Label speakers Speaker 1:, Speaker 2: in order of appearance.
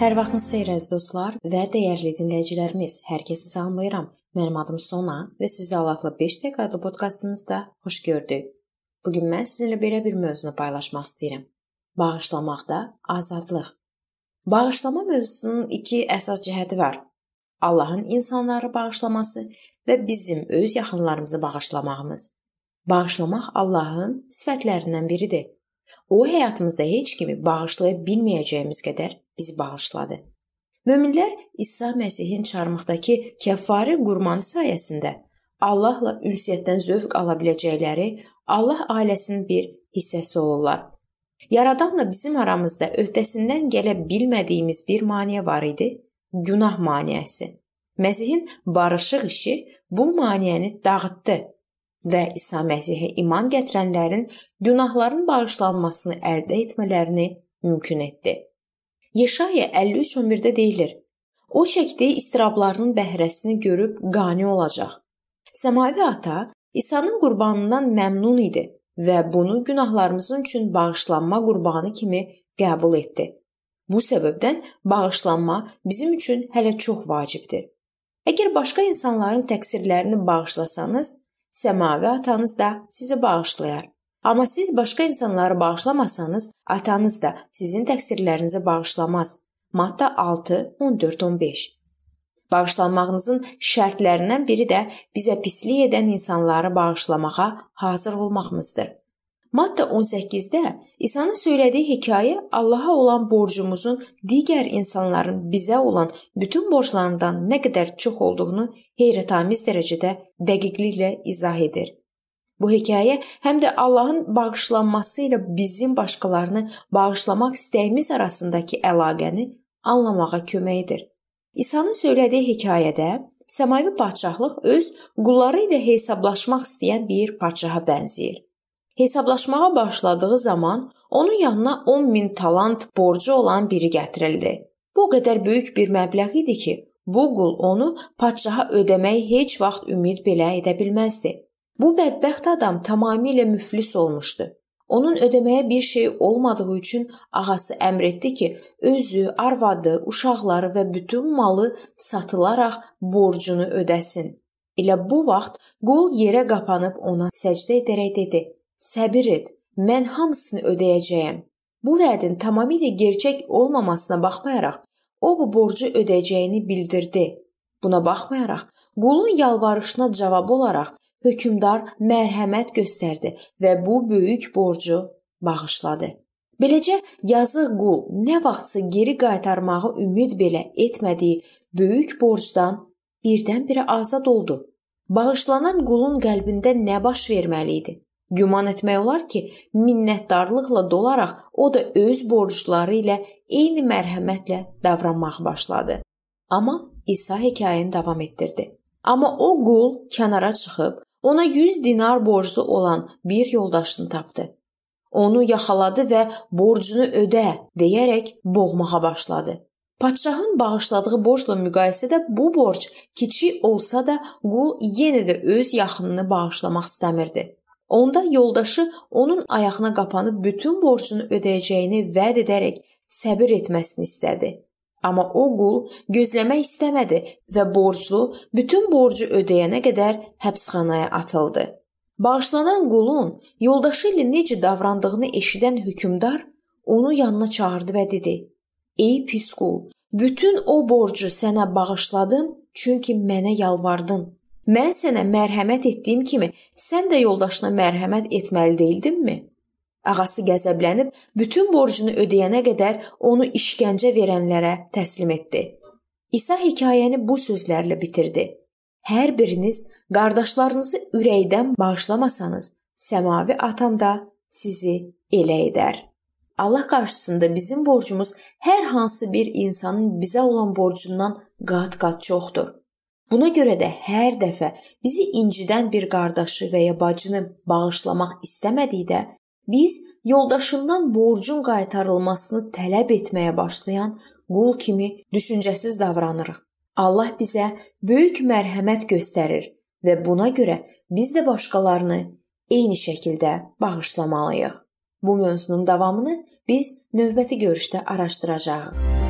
Speaker 1: Hər vaxtınız xeyir əziz dostlar və dəyərli dinləyicilərimiz. Hər kəsi salamlayıram. Mənim adım Sona və sizi Allahla 5 dəqiqə adlı podkastımızda xoş gördük. Bu gün mən sizinlə belə bir mövzunu paylaşmaq istəyirəm. Bağışlamaqda azadlıq. Bağışlama mövzusunun iki əsas cəhəti var. Allahın insanları bağışlaması və bizim öz yaxınlarımızı bağışlamağımız. Bağışlamaq Allahın sifətlərindən biridir. O həyatımızda heç kimi bağışlaya bilməyəcəyimiz qədər bizi bağışladı. Möminlər İsa Məsihin çarmıxdakı kəffari qurbanı sayəsində Allahla ünsiyyətdən zövq ala biləcəkləri Allah ailəsinin bir hissəsi olurlar. Yaradanla bizim aramızda öhdəsindən gələ bilmədiyimiz bir maneə var idi, günah maneəsi. Məsihin barışıq işi bu maneəni dağıtdı və İsa Məsihə iman gətirənlərin günahların bağışlanmasını əldə etmələrini mümkün etdi. Yeşaya 53:11-də deyilir: O çəkdiyi istirablarının bəhrəsini görüb qane olacaq. Səmavi Ata İsa'nın qurbanından məmnun idi və bunu günahlarımızın üçün bağışlanma qurbanı kimi qəbul etdi. Bu səbəbdən bağışlanma bizim üçün hələ çox vacibdir. Əgər başqa insanların təqsirlərini bağışlasanız, səmavi atanız da sizi bağışlayar. Amma siz başqa insanları bağışlamasanız, atanız da sizin təqsirlərinizi bağışlamaz. Matta 6 14-15. Bağışlanmağınızın şərtlərindən biri də bizə pislik edən insanları bağışlamağa hazır olmağımızdır. Matta 18-də İsa'nın söylədiyi hekayə Allaha olan borcumuzun digər insanların bizə olan bütün borclarından nə qədər çox olduğunu heyrətamiz dərəcədə dəqiqliklə izah edir. Bu hekayə həm də Allahın bağışlanması ilə bizim başqalarını bağışlamaq istəyimiz arasındakı əlaqəni anlamağa kömək edir. İsa'nın söylədiyi hekayədə səmavi padşahlıq öz qulları ilə hesablaşmaq istəyən bir padşaha bənzəyir. Hesablaşmağa başladığı zaman onun yanına 10 min talant borcu olan biri gətirildi. Bu qədər böyük bir məbləğ idi ki, bu qul onu padşaha ödəmək heç vaxt ümid belə edə bilməzdi. Bu bədbəxt adam tamamilə müflis olmuşdu. Onun ödəməyə bir şey olmadığı üçün ağası əmr etdi ki, özü, arvadı, uşaqları və bütün malı satılaraq borcunu ödəsin. Elə bu vaxt qul yerə qapanıb ona səcdə edərək dedi: "Səbir et, mən hamısını ödəyəcəyəm." Bu vədin tamamilə gerçək olmamasına baxmayaraq, o bu borcu ödəyəcəyini bildirdi. Buna baxmayaraq, qulun yalvarışına cavab olaraq hökmdar mərhəmət göstərdi və bu böyük borcu bağışladı. Beləcə yazıq qul nə vaxtsa geri qaytarmağı ümid belə etmədiyi böyük borcdan birdən-birə azad oldu. Bağışlanan qulun qəlbində nə baş verməli idi? Güman etmək olar ki, minnətdarlıqla dolaraq o da öz borcları ilə eyni mərhəmətlə davranmağa başladı. Amma İsa hekayəni davam etdirdi. Amma o qul kənara çıxıb Ona 100 dinar borclu olan bir yoldaşını tapdı. Onu yaxaladı və borcunu ödə deyərək boğmağa başladı. Padşahın bağışladığı borcla müqayisədə bu borc kiçik olsa da qul yenə də öz yaxınını bağışlamaq istəmirdi. Onda yoldaşı onun ayağına qapanıb bütün borcunu ödəyəcəyini vəd edərək səbir etməsini istədi. Amma o qul gözləmək istəmədi və borclu bütün borcu ödəyənə qədər həbsxanaya atıldı. Bağışlanan qulun yoldaşı ilə necə davrandığını eşidən hökmdar onu yanına çağırdı və dedi: "Ey pis qul, bütün o borcu sənə bağışladım, çünki mənə yalvardın. Mən sənə mərhəmət etdiyim kimi, sən də yoldaşına mərhəmət etməli deyildinmi?" Ağası qəzəblənib bütün borcunu ödəyənə qədər onu işgəncə verənlərə təslim etdi. İsa hekayəni bu sözlərlə bitirdi. Hər biriniz qardaşlarınızı ürəkdən bağışlamasanız, səmavi atam da sizi elə edər. Allah qarşısında bizim borcumuz hər hansı bir insanın bizə olan borcundan qat-qat çoxdur. Buna görə də hər dəfə bizi incidən bir qardaşı və ya bacını bağışlamaq istəmədikdə Biz yoldaşından borcun qaytarılmasını tələb etməyə başlayan qul kimi düşüncəsiz davranırıq. Allah bizə böyük mərhəmət göstərir və buna görə biz də başqalarını eyni şəkildə bağışlamalıyıq. Bu mövzunun davamını biz növbəti görüşdə araşdıracağıq.